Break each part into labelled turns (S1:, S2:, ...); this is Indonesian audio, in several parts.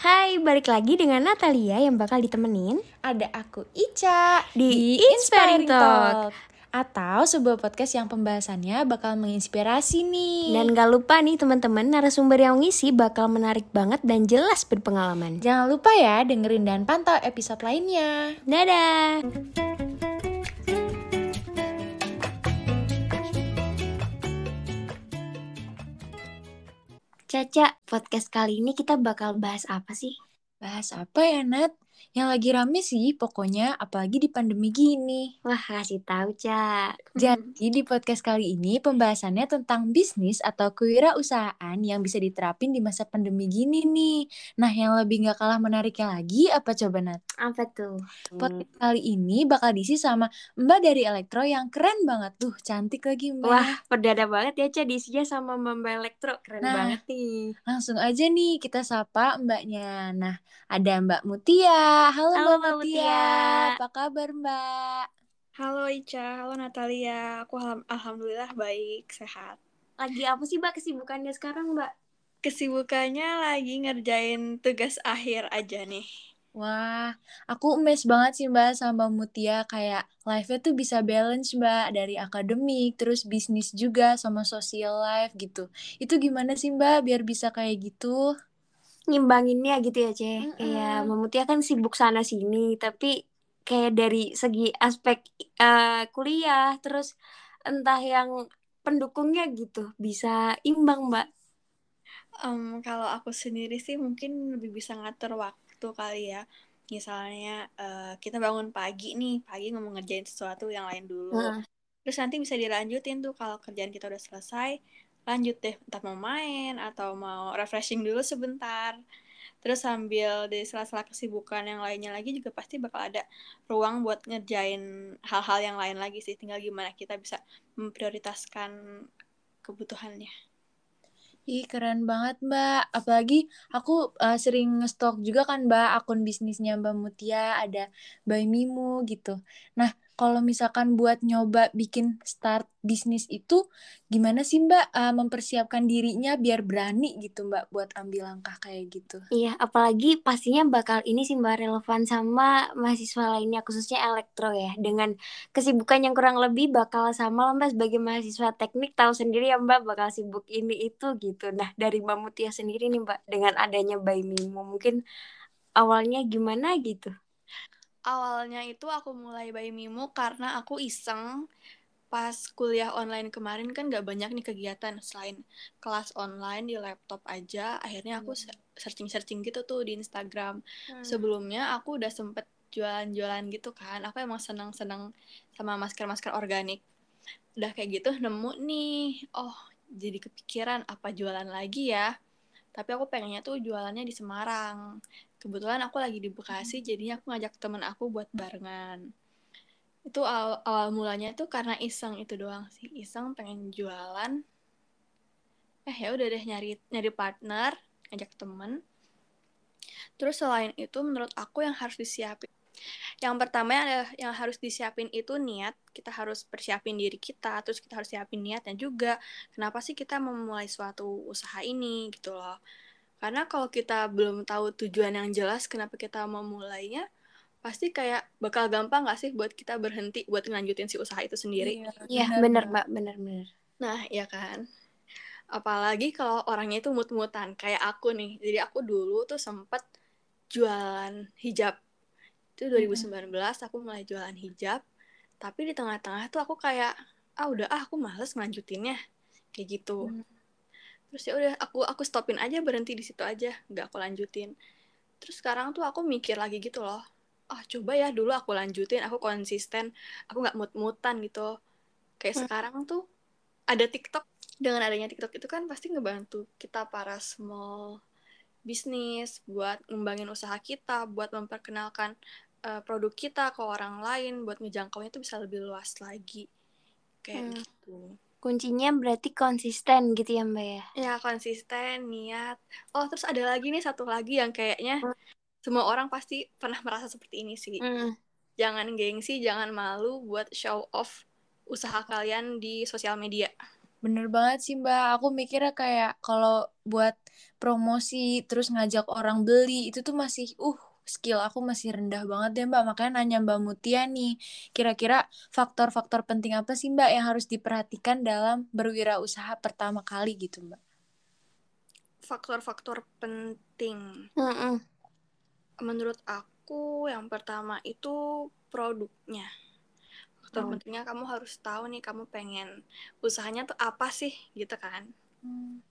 S1: Hai, balik lagi dengan Natalia yang bakal ditemenin
S2: Ada aku Ica
S1: di Inspiring Talk.
S2: Atau sebuah podcast yang pembahasannya bakal menginspirasi nih
S1: Dan gak lupa nih teman-teman, narasumber yang ngisi bakal menarik banget dan jelas berpengalaman
S2: Jangan lupa ya dengerin dan pantau episode lainnya
S1: Dadah! Caca, podcast kali ini kita bakal bahas apa sih?
S2: Bahas apa ya Nat? Yang lagi rame sih pokoknya apalagi di pandemi gini
S1: Wah, kasih tahu, Ca.
S2: Jadi di podcast kali ini pembahasannya tentang bisnis atau kewirausahaan yang bisa diterapin di masa pandemi gini nih. Nah yang lebih gak kalah menariknya lagi apa coba Nat?
S1: Apa tuh?
S2: Podcast kali ini bakal diisi sama Mbak dari Elektro yang keren banget tuh, cantik lagi Mbak.
S1: Wah, perdana banget ya, Ca. Diisinya sama Mbak Elektro. Keren
S2: Nah.
S1: banget nih.
S2: Langsung aja nih kita sapa Mbaknya. Nah, ada Mbak Mutia. Halo,
S1: Halo,
S2: Mbak Mutia.
S1: Mutia.
S2: Apa kabar Mbak?
S3: Halo Ica, halo Natalia. Aku alham- alhamdulillah baik, sehat.
S1: Lagi apa sih, Mbak, kesibukannya sekarang, Mbak?
S3: Kesibukannya lagi ngerjain tugas akhir aja nih.
S2: Wah, aku emes banget sih Mbak sama Mbak Mutia kayak life-nya tuh bisa balance Mbak dari akademik terus bisnis juga sama social life gitu. Itu gimana sih Mbak biar bisa kayak gitu?
S1: Ngimbanginnya gitu ya, Ce.
S2: Mm-mm.
S1: Kayak Memutia kan sibuk sana sini, tapi kayak dari segi aspek eh, kuliah, terus entah yang pendukungnya gitu, bisa imbang, Mbak.
S3: Em, kalau aku sendiri sih mungkin lebih bisa ngatur waktu kali ya. Misalnya eh, kita bangun pagi nih, pagi ngomong ngerjain sesuatu yang lain dulu.
S1: Heeh.
S3: Terus nanti bisa dilanjutin tuh kalau kerjaan kita udah selesai, lanjut deh entah mau main atau mau refreshing dulu sebentar. Terus sambil di sela-sela kesibukan yang lainnya lagi juga pasti bakal ada ruang buat ngerjain hal-hal yang lain lagi sih. Tinggal gimana kita bisa memprioritaskan kebutuhannya.
S2: Ih, keren banget, Mbak. Apalagi aku uh, sering nge-stalk juga kan, Mbak, akun bisnisnya Mbak Mutia, ada By Mimu gitu. Nah, kalau misalkan buat nyoba bikin start bisnis itu, gimana sih, Mbak, uh, mempersiapkan dirinya biar berani gitu, Mbak, buat ambil langkah kayak gitu?
S1: Iya, apalagi pastinya bakal ini sih Mbak relevan sama mahasiswa lainnya khususnya elektro ya. Dengan kesibukan yang kurang lebih bakal sama lah Mbak sebagai mahasiswa teknik tahu sendiri ya Mbak bakal sibuk ini itu gitu. Nah, dari Mbak Mutia sendiri nih Mbak dengan adanya By Mimo mungkin awalnya gimana gitu?
S3: Awalnya itu aku mulai by Mimo karena aku iseng pas kuliah online kemarin kan gak banyak nih kegiatan selain kelas online di laptop aja. Akhirnya aku se- searching-searching gitu tuh di Instagram. Sebelumnya aku udah sempet jualan-jualan gitu kan. Aku emang seneng-seneng sama masker-masker organik. Udah kayak gitu nemu nih, oh jadi kepikiran apa jualan lagi ya. Tapi aku pengennya tuh jualannya di Semarang. Kebetulan aku lagi di Bekasi, jadinya aku ngajak temen aku buat barengan. Itu awal, awal mulanya tuh karena iseng itu doang sih. Iseng pengen jualan. Eh ya udah deh nyari nyari partner, ngajak temen. Terus selain itu menurut aku yang harus disiapin yang pertama yang, ada- yang harus disiapin itu niat. Kita harus persiapin diri kita, terus kita harus siapin niatnya juga. Kenapa sih kita memulai suatu usaha ini gitu loh. Karena kalau kita belum tahu tujuan yang jelas kenapa kita memulainya, pasti kayak bakal gampang gak sih buat kita berhenti buat ngelanjutin si usaha itu sendiri.
S1: Iya, bener Mbak, bener-bener.
S3: Nah, ya kan. Apalagi kalau orangnya itu mut-mutan kayak aku nih. Jadi aku dulu tuh sempet jualan hijab. Itu 2019 aku mulai jualan hijab. Tapi di tengah-tengah tuh aku kayak ah udah ah aku males ngelanjutinnya. Kayak gitu.
S2: Hmm.
S3: Terus ya udah aku aku stopin aja berhenti di situ aja, nggak aku lanjutin. Terus sekarang tuh aku mikir lagi gitu loh. Ah coba ya dulu aku lanjutin, aku konsisten, aku nggak mut-mutan gitu. Kayak
S1: Hmm.
S3: sekarang tuh ada TikTok. Dengan adanya TikTok itu kan pasti ngebantu kita para small bisnis buat ngembangin usaha kita, buat memperkenalkan eh, produk kita ke orang lain, buat ngejangkaunya tuh bisa lebih luas lagi. Kayak
S1: Hmm.
S3: gitu.
S1: Kuncinya berarti konsisten gitu ya Mbak ya.
S3: Ya, konsisten, niat. Oh, terus ada lagi nih satu lagi yang kayaknya
S1: Hmm.
S3: semua orang pasti pernah merasa seperti ini sih.
S1: Mm.
S3: Jangan gengsi, jangan malu buat show off usaha kalian di sosial media.
S2: Bener banget sih Mbak, aku mikirnya kayak kalau buat promosi terus ngajak orang beli itu tuh masih uh skill aku masih rendah banget ya Mbak. Makanya nanya Mbak Mutia nih, kira-kira faktor-faktor penting apa sih Mbak yang harus diperhatikan dalam berwirausaha pertama kali gitu Mbak?
S3: Faktor-faktor penting.
S1: Mm-mm.
S3: Menurut aku yang pertama itu produknya. Faktor
S1: Oh.
S3: pentingnya kamu harus tahu nih kamu pengen usahanya tuh apa sih gitu kan.
S2: Hmm.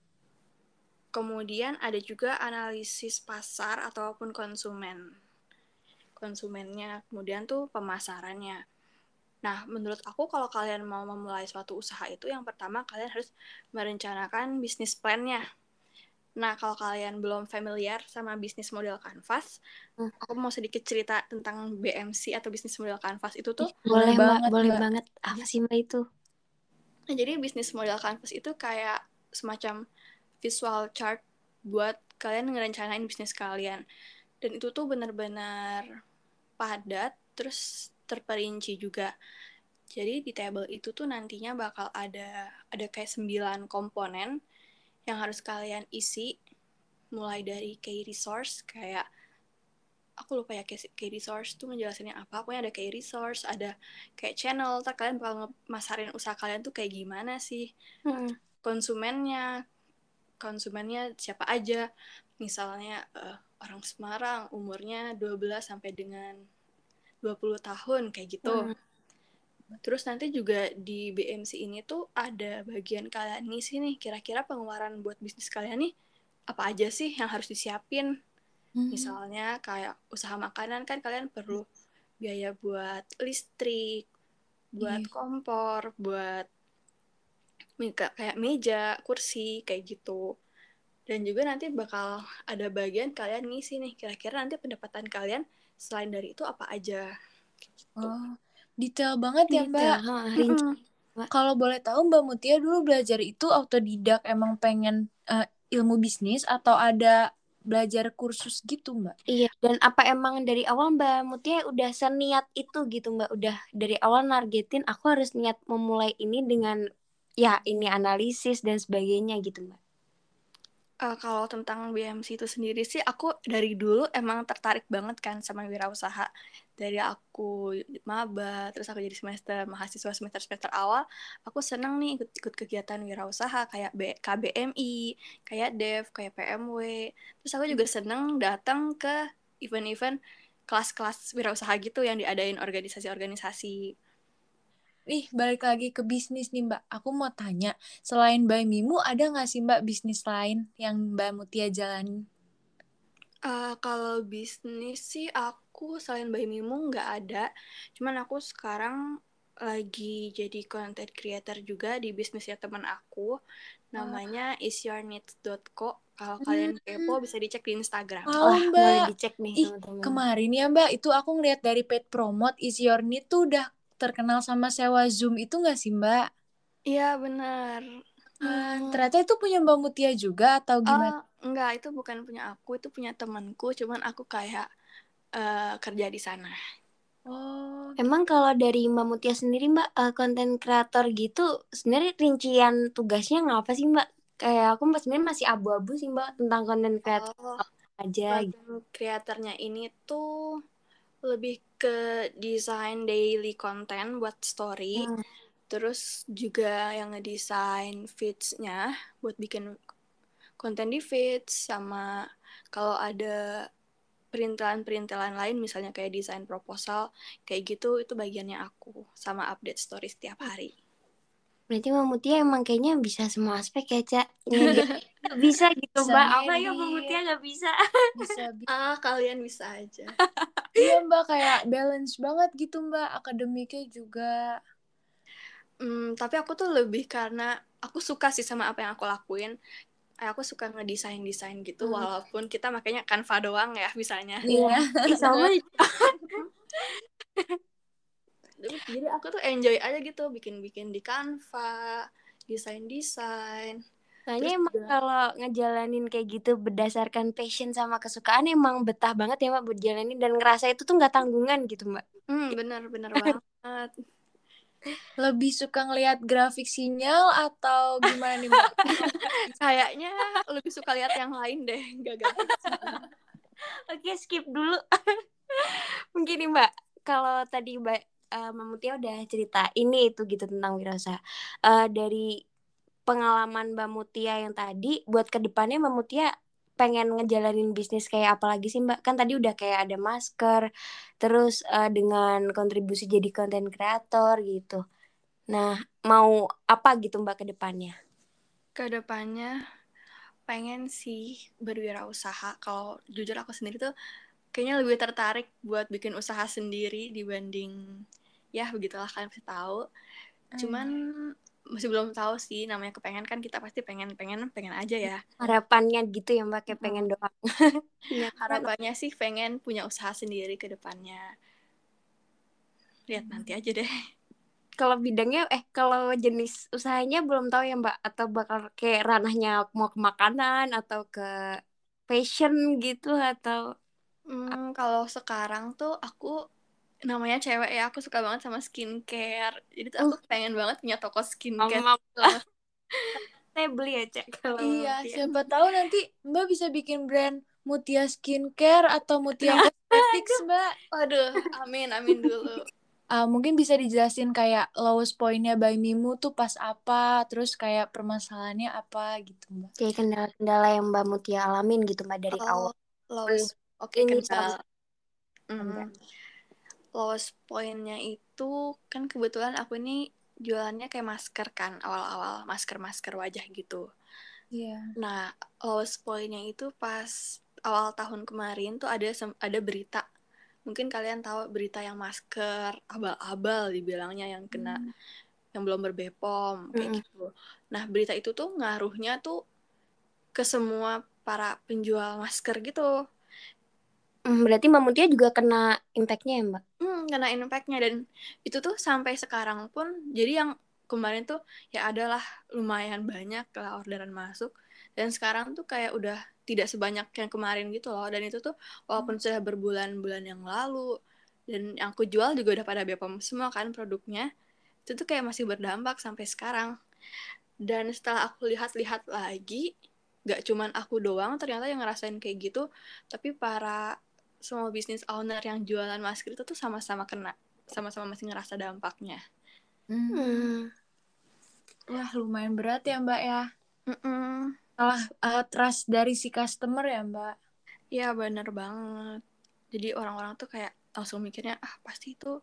S3: Kemudian ada juga analisis pasar ataupun konsumen. Konsumennya, kemudian tuh pemasarannya. Nah, menurut aku kalau kalian mau memulai suatu usaha itu yang pertama kalian harus merencanakan bisnis plan-nya. Nah, kalau kalian belum familiar sama bisnis model kanvas,
S1: Hmm.
S3: aku mau sedikit cerita tentang BMC atau bisnis model kanvas itu tuh.
S1: Boleh
S2: banget,
S1: boleh banget. Apa sih mbak itu?
S3: Nah, jadi bisnis model kanvas itu kayak semacam visual chart buat kalian ngerencanain bisnis kalian. Dan itu tuh benar-benar padat, terus terperinci juga. Jadi di table itu tuh nantinya bakal ada ada kayak 9 komponen yang harus kalian isi mulai dari key resource kayak aku lupa ya key key resource tuh ngejelasinnya apa pokoknya ada key resource ada kayak channel ntar kalian bakal masarin usaha kalian tuh kayak gimana sih
S1: Hmm.
S3: konsumennya konsumennya siapa aja misalnya eh, orang Semarang umurnya 12 sampai dengan 20 tahun kayak gitu
S1: Hmm.
S3: Terus nanti juga di BMC ini tuh ada bagian kalian nih, kira-kira pengeluaran buat bisnis kalian nih apa aja sih yang harus disiapin?
S2: Hmm.
S3: Misalnya kayak usaha makanan kan kalian perlu biaya buat listrik, buat
S2: Iya.
S3: kompor, buat kayak meja, kursi, kayak gitu. Dan juga nanti bakal ada bagian kalian ngisi nih, kira-kira nanti pendapatan kalian selain dari itu apa aja. Gitu.
S2: Oh, detail banget ya
S1: Detail,
S2: Mbak. Kalau boleh tahu Mbak Mutia dulu belajar itu autodidak emang pengen eh, ilmu bisnis atau ada belajar kursus gitu Mbak?
S1: Iya, dan apa emang dari awal Mbak Mutia udah seniat itu gitu Mbak? Udah dari awal nargetin aku harus niat memulai ini dengan ya ini analisis dan sebagainya gitu Mbak.
S3: Eh, kalau tentang BMC itu sendiri sih, aku dari dulu emang tertarik banget kan sama wirausaha. Dari aku maba, terus aku jadi semester mahasiswa semester-semester awal, aku seneng nih ikut-ikut kegiatan wirausaha kayak B- KBMI, kayak DEV, kayak PMW. Terus aku juga seneng datang ke event-event kelas-kelas wirausaha gitu yang diadain organisasi-organisasi.
S2: Ih, balik lagi ke bisnis nih Mbak. Aku mau tanya, selain Mbak Mimu, ada nggak sih Mbak bisnis lain yang Mbak Mutia jalani?
S3: Eh, kalau bisnis sih aku selain By Mimu nggak ada. Cuman aku sekarang lagi jadi content creator juga di bisnisnya teman aku. Namanya isyourneeds.co. Kalau kalian kepo bisa dicek di Instagram.
S2: Oh,
S1: Wah,
S2: Mbak.
S1: boleh dicek nih
S2: Ih,
S1: teman-teman.
S2: Kemarin ya Mbak, itu aku ngeliat dari paid promote Is Your Need tuh udah terkenal sama sewa Zoom itu nggak sih Mbak?
S3: Iya benar.
S2: Ah,
S1: Hmm.
S2: ternyata itu punya Mbak Mutia juga atau gimana?
S3: Eh, enggak, itu bukan punya aku, itu punya temanku. Cuman aku kayak eh, kerja di sana.
S2: Oh,
S1: Emang kalau dari Mbak Mutia sendiri Mbak eh, konten kreator gitu sebenarnya rincian tugasnya ngapa sih Mbak? Kayak aku mbak sebenarnya masih abu-abu sih Mbak tentang konten kreator
S3: Oh,
S1: aja gitu.
S3: konten kreatornya ini tuh lebih ke desain daily content buat story.
S1: Hmm.
S3: Terus juga yang ngedesain feeds-nya buat bikin konten di feeds sama kalau ada perintilan-perintilan lain misalnya kayak desain proposal kayak gitu itu bagiannya aku sama update story setiap hari.
S1: Berarti Mbak Mutia emang kayaknya bisa semua aspek ya Cak. Bisa gitu
S2: Bisa
S1: Mbak. Apa ya Mbak
S2: ngedit.
S1: Mutia nggak bisa?
S2: bisa bi-
S3: Ah, kalian bisa aja.
S2: Iya Mbak, kayak balance banget gitu Mbak, akademiknya juga.
S3: Hmm, tapi aku tuh lebih karena aku suka sih sama apa yang aku lakuin. Eh, Aku suka ngedesain-desain gitu
S1: Hmm.
S3: walaupun kita makanya Canva doang ya misalnya.
S2: Iya.
S1: Sama
S3: Jadi- jadi aku tuh enjoy aja gitu bikin-bikin di Canva, desain-desain.
S1: Soalnya
S3: Terus
S1: emang
S3: juga-
S1: kalau ngejalanin kayak gitu berdasarkan passion sama kesukaan emang betah banget ya Mbak buat jalanin dan ngerasa itu tuh nggak tanggungan gitu Mbak.
S3: Hmm, bener bener banget.
S2: Lebih suka ngelihat grafik sinyal atau gimana nih Mbak?
S3: Kayaknya lebih suka lihat yang lain deh, gak grafik.
S1: Oke, skip dulu. Mungkin nih Mbak, kalau tadi Mbak uh, Mamutia udah cerita ini itu gitu tentang wirausaha. Uh, dari pengalaman Mbak Mutia yang tadi, buat ke depannya Mbak Mutia pengen ngejalanin bisnis kayak apa lagi sih Mbak? Kan tadi udah kayak ada masker, terus uh, dengan kontribusi jadi konten kreator gitu. Nah, mau apa gitu Mbak ke depannya?
S3: Ke depannya pengen sih berwirausaha. Kalau jujur aku sendiri tuh kayaknya lebih tertarik buat bikin usaha sendiri dibanding ya begitulah kalian pasti tahu. Cuman hmm masih belum tahu sih namanya kepengen kan kita pasti pengen pengen pengen aja ya.
S1: Harapannya gitu ya mbak kayak pengen doang.
S3: Ya, harapannya sih pengen punya usaha sendiri ke depannya. Lihat hmm. nanti aja deh.
S1: Kalau bidangnya eh kalau jenis usahanya belum tahu ya mbak atau bakal kayak ranahnya mau ke makanan atau ke fashion gitu atau
S3: hmm, kalau sekarang tuh aku namanya cewek ya aku suka banget sama skincare. Jadi tuh aku uh. pengen banget punya toko skincare
S1: saya beli ya cek kalau
S2: iya Mutia. siapa tahu nanti mbak bisa bikin brand Mutia skincare atau Mutia cosmetics mbak.
S3: Waduh amin amin dulu.
S2: Uh, mungkin bisa dijelasin kayak lowest pointnya by Mimu tuh pas apa terus kayak permasalahannya apa gitu mbak.
S1: Kayak kendala-kendala yang mbak Mutia alamin gitu mbak dari oh, awal.
S3: lowest. Oke okay, kendala. mm lowest pointnya itu kan kebetulan aku ini jualannya kayak masker kan awal-awal masker-masker wajah gitu.
S2: Iya. Yeah.
S3: Nah lowest pointnya itu pas awal tahun kemarin tuh ada ada berita. Mungkin kalian tahu berita yang masker abal-abal dibilangnya yang kena mm. yang belum berbepom kayak mm. gitu. Nah berita itu tuh ngaruhnya tuh ke semua para penjual masker gitu.
S1: Hmm, berarti Mbak Mutia juga kena impactnya ya Mbak?
S3: Hmm, kena impactnya dan itu tuh sampai sekarang pun jadi yang kemarin tuh ya adalah lumayan banyak lah orderan masuk dan sekarang tuh kayak udah tidak sebanyak yang kemarin gitu loh dan itu tuh walaupun hmm. sudah berbulan-bulan yang lalu dan yang aku jual juga udah pada BPOM semua kan produknya itu tuh kayak masih berdampak sampai sekarang dan setelah aku lihat-lihat lagi gak cuman aku doang ternyata yang ngerasain kayak gitu tapi para semua bisnis owner yang jualan masker itu tuh sama-sama kena, sama-sama masih ngerasa dampaknya.
S2: Hmm. Wah lumayan berat ya Mbak ya. Mm Salah uh, trust dari si customer ya Mbak.
S3: Iya bener banget. Jadi orang-orang tuh kayak langsung mikirnya ah pasti itu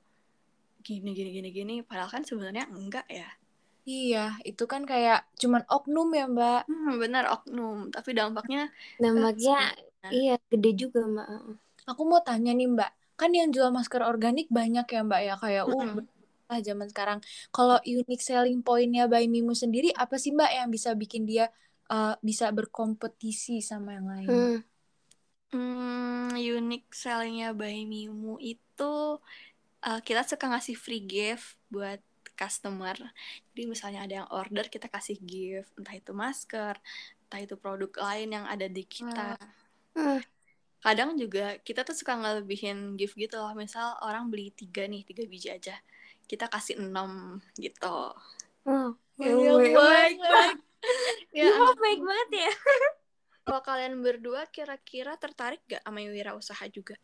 S3: gini gini gini gini. Padahal kan sebenarnya enggak ya.
S2: Iya, itu kan kayak cuman oknum ya, Mbak.
S3: Hmm, benar oknum, tapi dampaknya
S1: dampaknya iya gede juga, Mbak
S2: aku mau tanya nih Mbak, kan yang jual masker organik banyak ya Mbak ya kayak uh mm -hmm. lah zaman sekarang. Kalau unique selling pointnya By Mimu sendiri apa sih Mbak yang bisa bikin dia uh, bisa berkompetisi sama yang lain?
S3: Hmm. Hmm, unique sellingnya By Mimu itu uh, kita suka ngasih free gift buat customer. Jadi misalnya ada yang order kita kasih gift, entah itu masker, entah itu produk lain yang ada di kita. Kadang juga kita tuh suka ngelebihin gift gitu loh. Misal orang beli tiga nih tiga biji aja. Kita kasih enam gitu.
S1: Oh, ya, ya baik banget ya, ya baik banget ya.
S3: Kalau kalian berdua kira-kira tertarik gak sama usaha juga?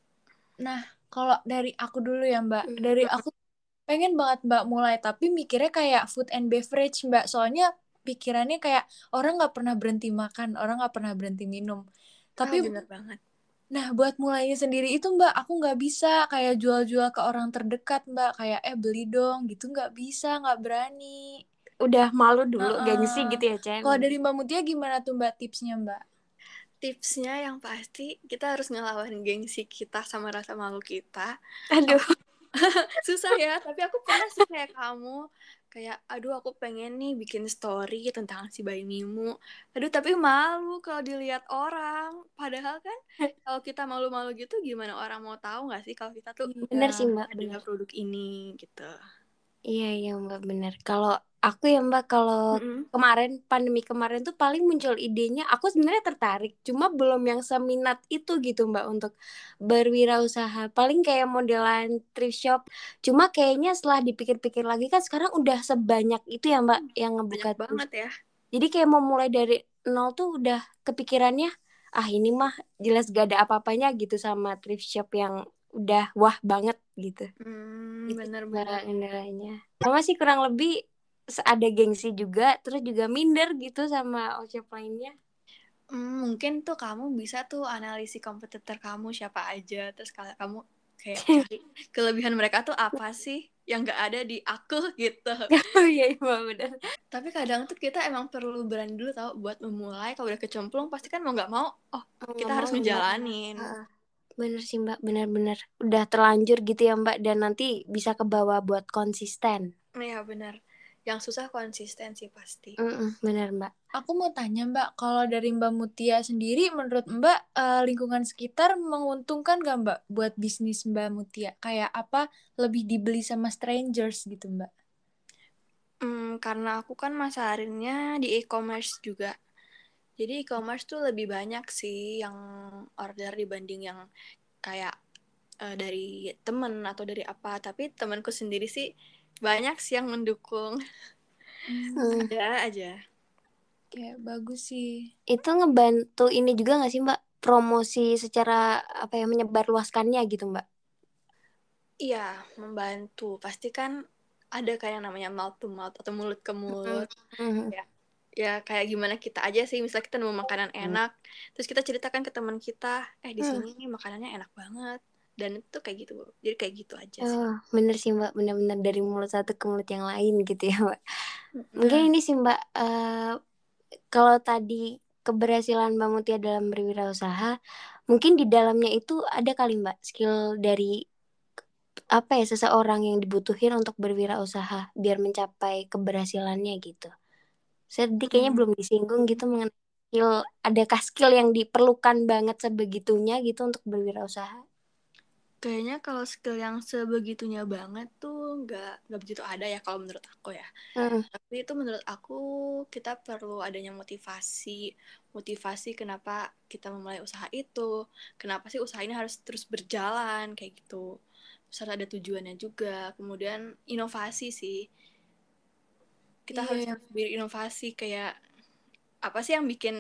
S2: Nah kalau dari aku dulu ya mbak. Hmm. dari aku pengen banget mbak mulai. Tapi mikirnya kayak food and beverage mbak. Soalnya pikirannya kayak orang nggak pernah berhenti makan orang nggak pernah berhenti minum. Tapi
S3: oh, bener banget
S2: Nah, buat mulainya sendiri itu Mbak, aku nggak bisa kayak jual-jual ke orang terdekat Mbak, kayak eh beli dong gitu nggak bisa, nggak berani.
S1: Udah malu dulu, uh -uh. gengsi gitu ya Cen.
S2: Kalau dari Mbak Mutia gimana tuh Mbak tipsnya Mbak?
S3: Tipsnya yang pasti kita harus ngelawan gengsi kita sama rasa malu kita.
S1: Aduh.
S3: Susah ya, tapi aku pernah sih kayak kamu kayak aduh aku pengen nih bikin story tentang si bayi Mimu aduh tapi malu kalau dilihat orang. Padahal kan kalau kita malu-malu gitu gimana orang mau tahu nggak sih kalau kita tuh
S1: bener sih mbak
S3: ada produk ini gitu.
S1: Iya iya mbak bener kalau Aku ya Mbak kalau
S3: Mm-mm.
S1: kemarin pandemi kemarin tuh paling muncul idenya aku sebenarnya tertarik cuma belum yang seminat itu gitu Mbak untuk berwirausaha paling kayak modelan thrift shop cuma kayaknya setelah dipikir-pikir lagi kan sekarang udah sebanyak itu ya Mbak yang ngebuka
S3: Banyak banget ya.
S1: jadi kayak mau mulai dari nol tuh udah kepikirannya ah ini mah jelas gak ada apa-apanya gitu sama thrift shop yang udah wah banget gitu
S3: Hmm, bener-bener.
S1: kendalanya sama sih kurang lebih ada gengsi juga terus juga minder gitu sama shop lainnya.
S3: Hmm, mungkin tuh kamu bisa tuh analisis kompetitor kamu siapa aja terus kalau kamu kayak kelebihan mereka tuh apa sih yang nggak ada di aku gitu.
S1: Oh iya iya benar.
S3: Tapi kadang tuh kita emang perlu berani dulu tau buat memulai kalau udah kecemplung pasti kan mau nggak mau oh kita harus menjalanin.
S1: Heeh. bener sih mbak benar-benar udah terlanjur gitu ya mbak dan nanti bisa ke bawah buat konsisten.
S3: Iya benar yang susah konsisten sih pasti
S1: Mm-mm, bener mbak
S2: Aku mau tanya Mbak, kalau dari Mbak Mutia sendiri, menurut Mbak eh, lingkungan sekitar menguntungkan gak Mbak buat bisnis Mbak Mutia? Kayak apa lebih dibeli sama strangers gitu Mbak?
S3: Hmm, karena aku kan masarinnya di e-commerce juga. Jadi e-commerce tuh lebih banyak sih yang order dibanding yang kayak eh, dari temen atau dari apa. Tapi temanku sendiri sih banyak sih yang mendukung.
S1: Hmm.
S3: Ada aja.
S2: Kayak bagus sih.
S1: itu ngebantu ini juga nggak sih mbak promosi secara apa ya menyebarluaskannya gitu mbak
S3: Iya, membantu. Pasti kan ada kayak yang namanya mouth to mouth atau mulut ke mulut.
S1: Mhm.
S3: Ya kayak gimana kita aja sih, misalnya kita nemu makanan enak, terus kita ceritakan ke teman kita, eh di
S1: Hmm.
S3: sini nih makanannya enak banget. Dan itu kayak gitu. Jadi kayak gitu aja sih.
S1: Oh, bener sih mbak bener-bener dari mulut satu ke mulut yang lain gitu ya mbak mungkin ini sih mbak eh, kalau tadi keberhasilan mbak Mutia dalam berwirausaha mungkin di dalamnya itu ada kali mbak skill dari apa ya seseorang yang dibutuhin untuk berwirausaha biar mencapai keberhasilannya gitu saya tadi kayaknya
S3: Hmm.
S1: belum disinggung gitu mengenai skill adakah skill yang diperlukan banget sebegitunya gitu untuk berwirausaha
S3: Kayaknya kalau skill yang sebegitunya banget tuh nggak nggak begitu ada ya kalau menurut aku ya.
S1: Mm,
S3: Tapi itu menurut aku kita perlu adanya motivasi, motivasi kenapa kita memulai usaha itu, kenapa sih usaha ini harus terus berjalan kayak gitu. Terus harus ada tujuannya juga. Kemudian inovasi sih. Kita
S2: Iya.
S3: harus terus berinovasi kayak apa sih yang bikin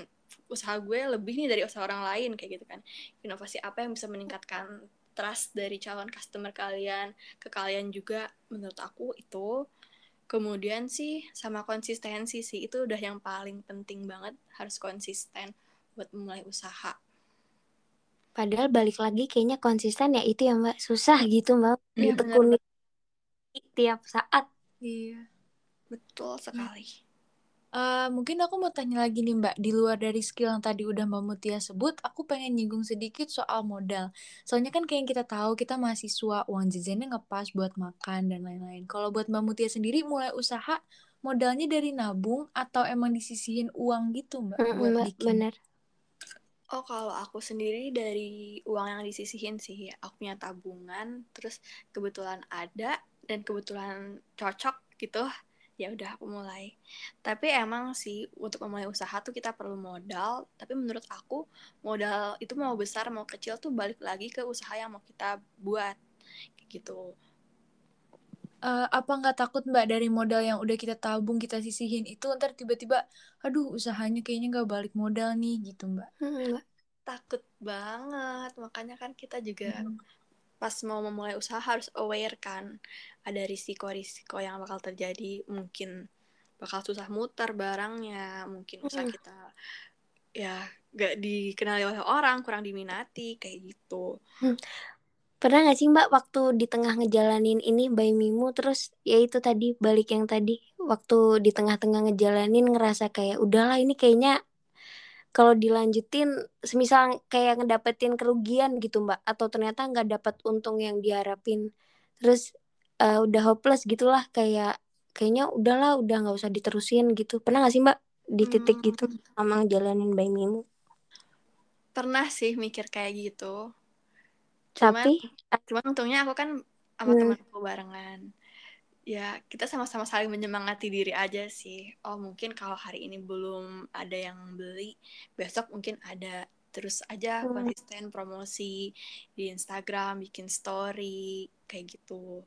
S3: usaha gue lebih nih dari usaha orang lain kayak gitu kan. Inovasi apa yang bisa meningkatkan trust dari calon customer kalian ke kalian juga menurut aku itu. Kemudian sih sama konsistensi sih itu udah yang paling penting banget harus konsisten buat memulai usaha.
S1: Padahal balik lagi kayaknya konsisten ya itu ya mbak. Susah gitu mbak
S3: Iya,
S1: ditekuni tiap saat.
S2: Iya.
S3: betul sekali
S2: Eh, mungkin aku mau tanya lagi nih Mbak, di luar dari skill yang tadi udah Mbak Mutia sebut, aku pengen nyinggung sedikit soal modal. Soalnya kan kayak yang kita tahu, kita mahasiswa, uang jajannya ngepas buat makan dan lain-lain. Kalau buat Mbak Mutia sendiri mulai usaha, modalnya dari nabung atau emang disisihin uang gitu Mbak
S1: Mm,
S2: buat
S1: mbak
S2: bikin?
S1: bener
S3: oh kalau aku sendiri dari uang yang disisihin sih aku punya tabungan terus kebetulan ada dan kebetulan cocok gitu ya udah aku mulai. Tapi emang sih untuk memulai usaha tuh kita perlu modal. Tapi menurut aku modal itu mau besar mau kecil tuh balik lagi ke usaha yang mau kita buat. Kayak gitu.
S2: Eh, apa nggak takut Mbak dari modal yang udah kita tabung, kita sisihin itu ntar tiba-tiba, aduh usahanya kayaknya nggak balik modal nih gitu Mbak.
S1: Mm, mbak
S3: takut banget. Makanya kan kita juga
S2: Hmm.
S3: Pas mau memulai usaha harus aware kan ada risiko-risiko yang bakal terjadi. Mungkin bakal susah muter barangnya mungkin usaha
S1: Mm.
S3: kita ya gak dikenali oleh orang kurang diminati kayak gitu.
S1: Pernah nggak sih mbak waktu di tengah ngejalanin ini by Mimu terus ya itu tadi balik yang tadi waktu di tengah-tengah ngejalanin ngerasa kayak udahlah ini kayaknya kalau dilanjutin semisal kayak ngedapetin kerugian gitu mbak atau ternyata nggak dapat untung yang diharapin terus eh, udah hopeless gitulah kayak kayaknya udahlah udah nggak usah diterusin gitu pernah nggak sih mbak di titik
S3: Hmm.
S1: gitu sama ngejalanin by Mimu
S3: pernah sih mikir kayak gitu cuman
S1: tapi
S3: cuman untungnya aku kan sama
S1: Hmm.
S3: temanku barengan ya kita sama-sama saling menyemangati diri aja sih. Oh mungkin kalau hari ini belum ada yang beli, besok mungkin ada. Terus aja
S1: Hmm.
S3: konsisten promosi di Instagram, bikin story, kayak gitu.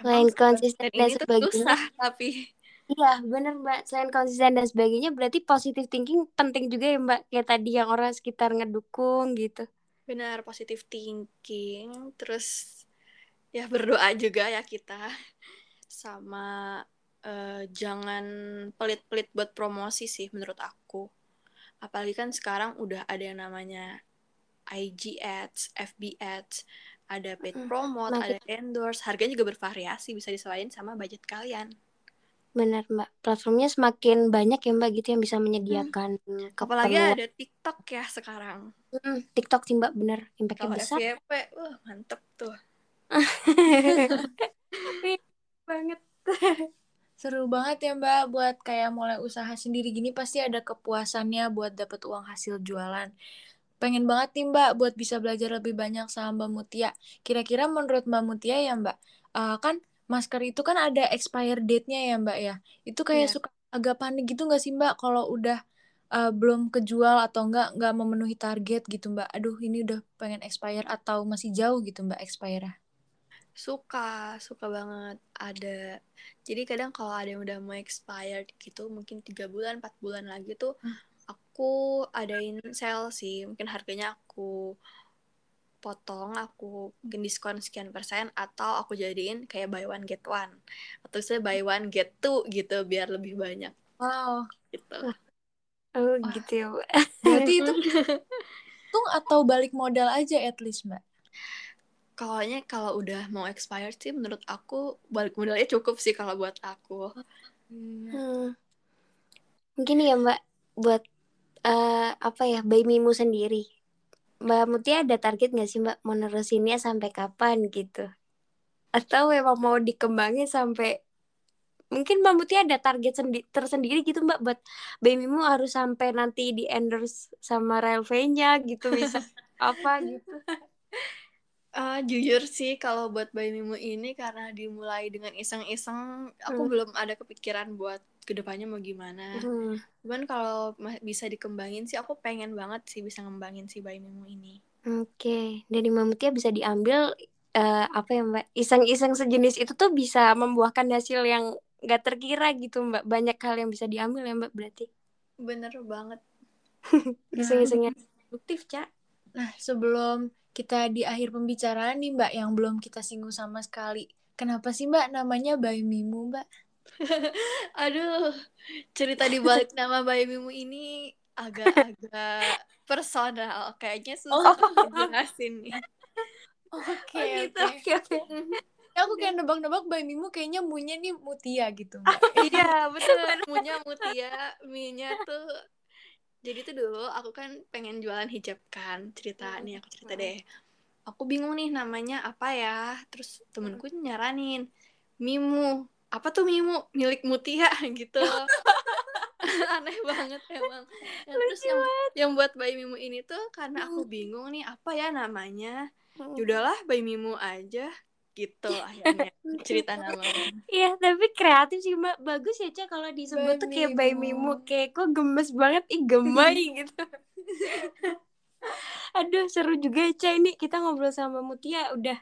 S1: Selain
S3: Emang
S1: konsisten dan sebagainya.
S3: susah, tapi
S1: Iya, bener Mbak. Selain konsisten dan sebagainya, berarti positive thinking penting juga ya Mbak. Kayak tadi yang orang sekitar ngedukung gitu.
S3: benar positive thinking. Terus ya berdoa juga ya kita. Sama eh, jangan pelit-pelit buat promosi sih menurut aku. Apalagi kan sekarang udah ada yang namanya IG ads, FB ads, ada paid promote,
S1: Makin-
S3: ada endorse, harganya juga bervariasi, bisa disesuaikan sama budget kalian.
S1: Bener Mbak. Platformnya semakin banyak ya Mbak gitu yang bisa menyediakan
S3: Apalagi
S1: keperluan.
S3: ada TikTok ya sekarang.
S1: Mm, TikTok sih Mbak bener. Impactnya
S3: Kalau
S1: besar.
S3: FYP, wah mantep tuh.
S1: banget.
S2: Seru banget ya Mbak buat kayak mulai usaha sendiri gini pasti ada kepuasannya buat dapat uang hasil jualan. Pengen banget nih Mbak buat bisa belajar lebih banyak sama Mbak Mutia. Kira-kira menurut Mbak Mutia ya Mbak, eh, kan masker itu kan ada expire date-nya ya Mbak ya. Itu kayak
S3: Iya.
S2: suka agak panik gitu nggak sih Mbak kalau udah eh, belum kejual atau nggak nggak memenuhi target gitu Mbak. Aduh ini udah pengen expire atau masih jauh gitu Mbak expire
S3: Suka, suka banget. Ada. Jadi kadang kalau ada yang udah mau expired gitu, mungkin tiga bulan, empat bulan lagi tuh, aku adain sale sih. Mungkin harganya aku potong, aku mungkin diskon sekian persen, atau aku jadiin kayak buy one get one. Atau saya buy one get two gitu, biar lebih banyak
S2: Wow.
S3: gitu.
S1: Oh
S2: Wah.
S1: gitu ya Mbak.
S2: Berarti itu untung atau balik modal aja at least Mbak.
S3: Kalaunya kalau udah mau expired sih, menurut aku balik modalnya cukup sih kalau buat aku.
S1: Hmm. Mungkin ya Mbak buat eh, apa ya Bayi Mimu sendiri. Mbak Mutia ada target nggak sih Mbak mau nerusinnya sampai kapan gitu? Atau memang mau dikembangin sampai mungkin Mbak Mutia ada target sendi- tersendiri gitu Mbak buat Bayi Mimu harus sampai nanti di endorse sama Relv-nya gitu bisa apa gitu.
S3: Eh, jujur sih kalau buat Bayi Mimu ini karena dimulai dengan iseng-iseng, aku
S1: Hmm.
S3: belum ada kepikiran buat ke depannya mau gimana.
S1: Hmm.
S3: Cuman kalau bisa dikembangin sih, aku pengen banget sih bisa ngembangin si Bayi Mimu ini.
S1: Oke, dari Mbak Mutia bisa diambil eh, apa ya Mbak? Iseng-iseng sejenis itu tuh bisa membuahkan hasil yang nggak terkira gitu Mbak. Banyak hal yang bisa diambil ya Mbak berarti.
S3: Bener banget.
S1: Iseng-isengnya produktif, Cak.
S2: Nah, sebelum kita di akhir pembicaraan nih Mbak yang belum kita singgung sama sekali. Kenapa sih Mbak namanya Bayi Mimu Mbak?
S3: Aduh, cerita di balik nama Bayi Mimu ini agak-agak personal. Kayaknya susah dijelasin nih.
S2: Oke,
S1: Oh gitu.
S2: oke.
S1: Oke, oke.
S2: Aku kayak nebak-nebak Bayi Mimu kayaknya munya nih Mutia gitu Mbak.
S3: Iya bener Munya Mutia Minya tuh Jadi tuh dulu aku kan pengen jualan hijab kan Cerita nih aku cerita deh. Aku bingung nih namanya apa ya Terus temenku nyaranin Mimu. Apa tuh Mimu? Milik Mutia gitu. Aneh banget emang. Nah, Terus yang, yang buat Bayi Mimu ini tuh Karena aku bingung nih Apa ya namanya? Yaudahlah Bayi Mimu aja Gitu akhirnya cerita namanya
S1: Iya, tapi kreatif sih Mbak. Bagus ya, Cak kalau disebut tuh kayak Bayi
S2: Mimu.
S1: Kayak kok gemes banget, ih gemai gitu. Aduh, seru juga ya, Cak. Ini kita ngobrol sama Mutia udah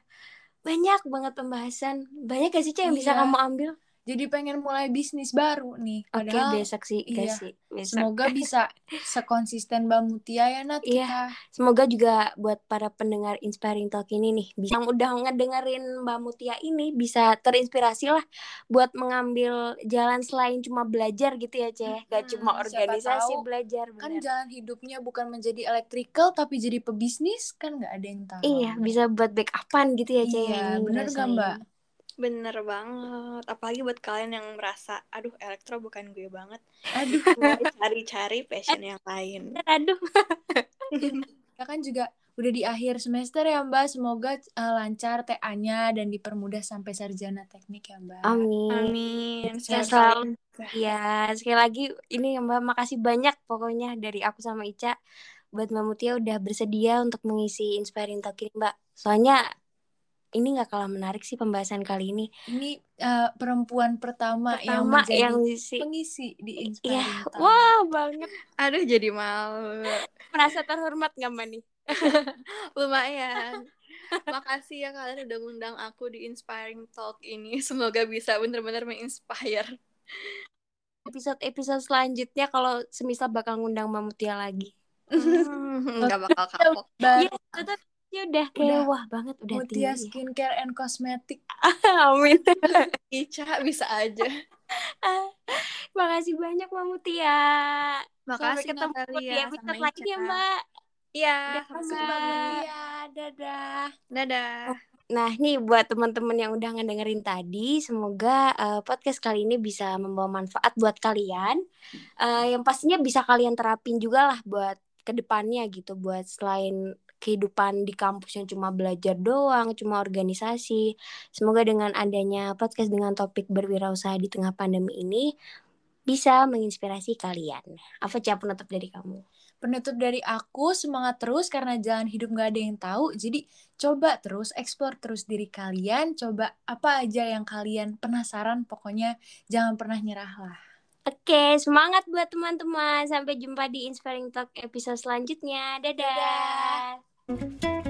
S1: banyak banget pembahasan. Banyak gak sih, Cak, yang bisa
S2: Iya.
S1: kamu ambil?
S2: Jadi pengen mulai bisnis baru nih.
S1: Oke,
S2: Padahal
S1: besok sih,
S2: iya.
S1: Besok.
S2: semoga bisa sekonsisten Mbak Mutia ya Nat
S1: Iya.
S2: kita.
S1: Semoga juga buat para pendengar Inspiring Talk ini nih, bisa yang udah ngedengerin Mbak Mutia ini bisa terinspirasi lah buat mengambil jalan selain cuma belajar gitu ya, Ceh. Gak
S2: Hmm,
S1: cuma organisasi
S2: tahu
S1: belajar,
S2: Kan
S1: bener.
S2: jalan hidupnya bukan menjadi electrical tapi jadi pebisnis kan nggak ada yang tahu.
S1: Iya, bisa buat backupan gitu ya, Ceh.
S2: Iya, bener gak. Mbak?
S3: Bener banget. Apalagi buat kalian yang merasa, aduh elektro bukan gue banget.
S2: Aduh,
S3: cari-cari passion yang lain.
S1: Aduh.
S2: kita kan juga udah di akhir semester ya Mbak. Semoga eh, lancar TA-nya dan dipermudah sampai sarjana teknik ya Mbak.
S1: Amin.
S3: Amin.
S1: Saya
S3: Sehat
S1: selalu. Ya, sekali lagi ini ya Mbak, makasih banyak pokoknya dari aku sama Ica buat Mbak Mutia udah bersedia untuk mengisi Inspiring Talk ini Mbak. Soalnya ini nggak kalah menarik sih pembahasan kali ini.
S2: Ini uh, perempuan pertama, yang
S1: Pertama
S2: menjadi
S1: yang ngisi.
S2: pengisi di
S1: Iya,
S2: Inspiring Talk.
S1: wah banget.
S3: Aduh jadi malu.
S1: Merasa terhormat nggak Mbak nih?
S3: Lumayan. Makasih ya kalian udah ngundang aku di Inspiring Talk ini. Semoga bisa bener-bener menginspire.
S1: Episode-episode selanjutnya kalau semisal bakal ngundang Mbak Mutia lagi.
S3: Hmm, Nggak bakal kapok.
S1: Iya,
S2: Baru
S1: tetap ya udah kayak
S2: Udah.
S1: wah banget udah
S2: Mutia
S1: tinggi.
S2: Skincare and Cosmetic.
S1: Amin.
S3: Ica bisa aja.
S1: Makasih banyak Mbak Mutia. Sampai
S3: Makasih
S1: ketemu di
S3: Natalia
S1: episode lagi ya. Mbak.
S3: Iya, sampai
S1: Mbak.
S2: Iya, dadah.
S3: Dadah.
S1: Nah, nih buat teman-teman yang udah ngedengerin tadi, semoga eh, podcast kali ini bisa membawa manfaat buat kalian. Eh, yang pastinya bisa kalian terapin juga lah buat ke depannya gitu, buat selain kehidupan di kampus yang cuma belajar doang, cuma organisasi. Semoga dengan adanya podcast dengan topik berwirausaha di tengah pandemi ini bisa menginspirasi kalian. Apa cak penutup dari kamu?
S2: Penutup dari aku, semangat terus karena jalan hidup gak ada yang tahu. Jadi coba terus, explore terus diri kalian. Coba apa aja yang kalian penasaran. Pokoknya jangan pernah nyerah lah.
S1: Oke, semangat buat teman-teman. Sampai jumpa di Inspiring Talk episode selanjutnya. Dadah.
S2: Dadah.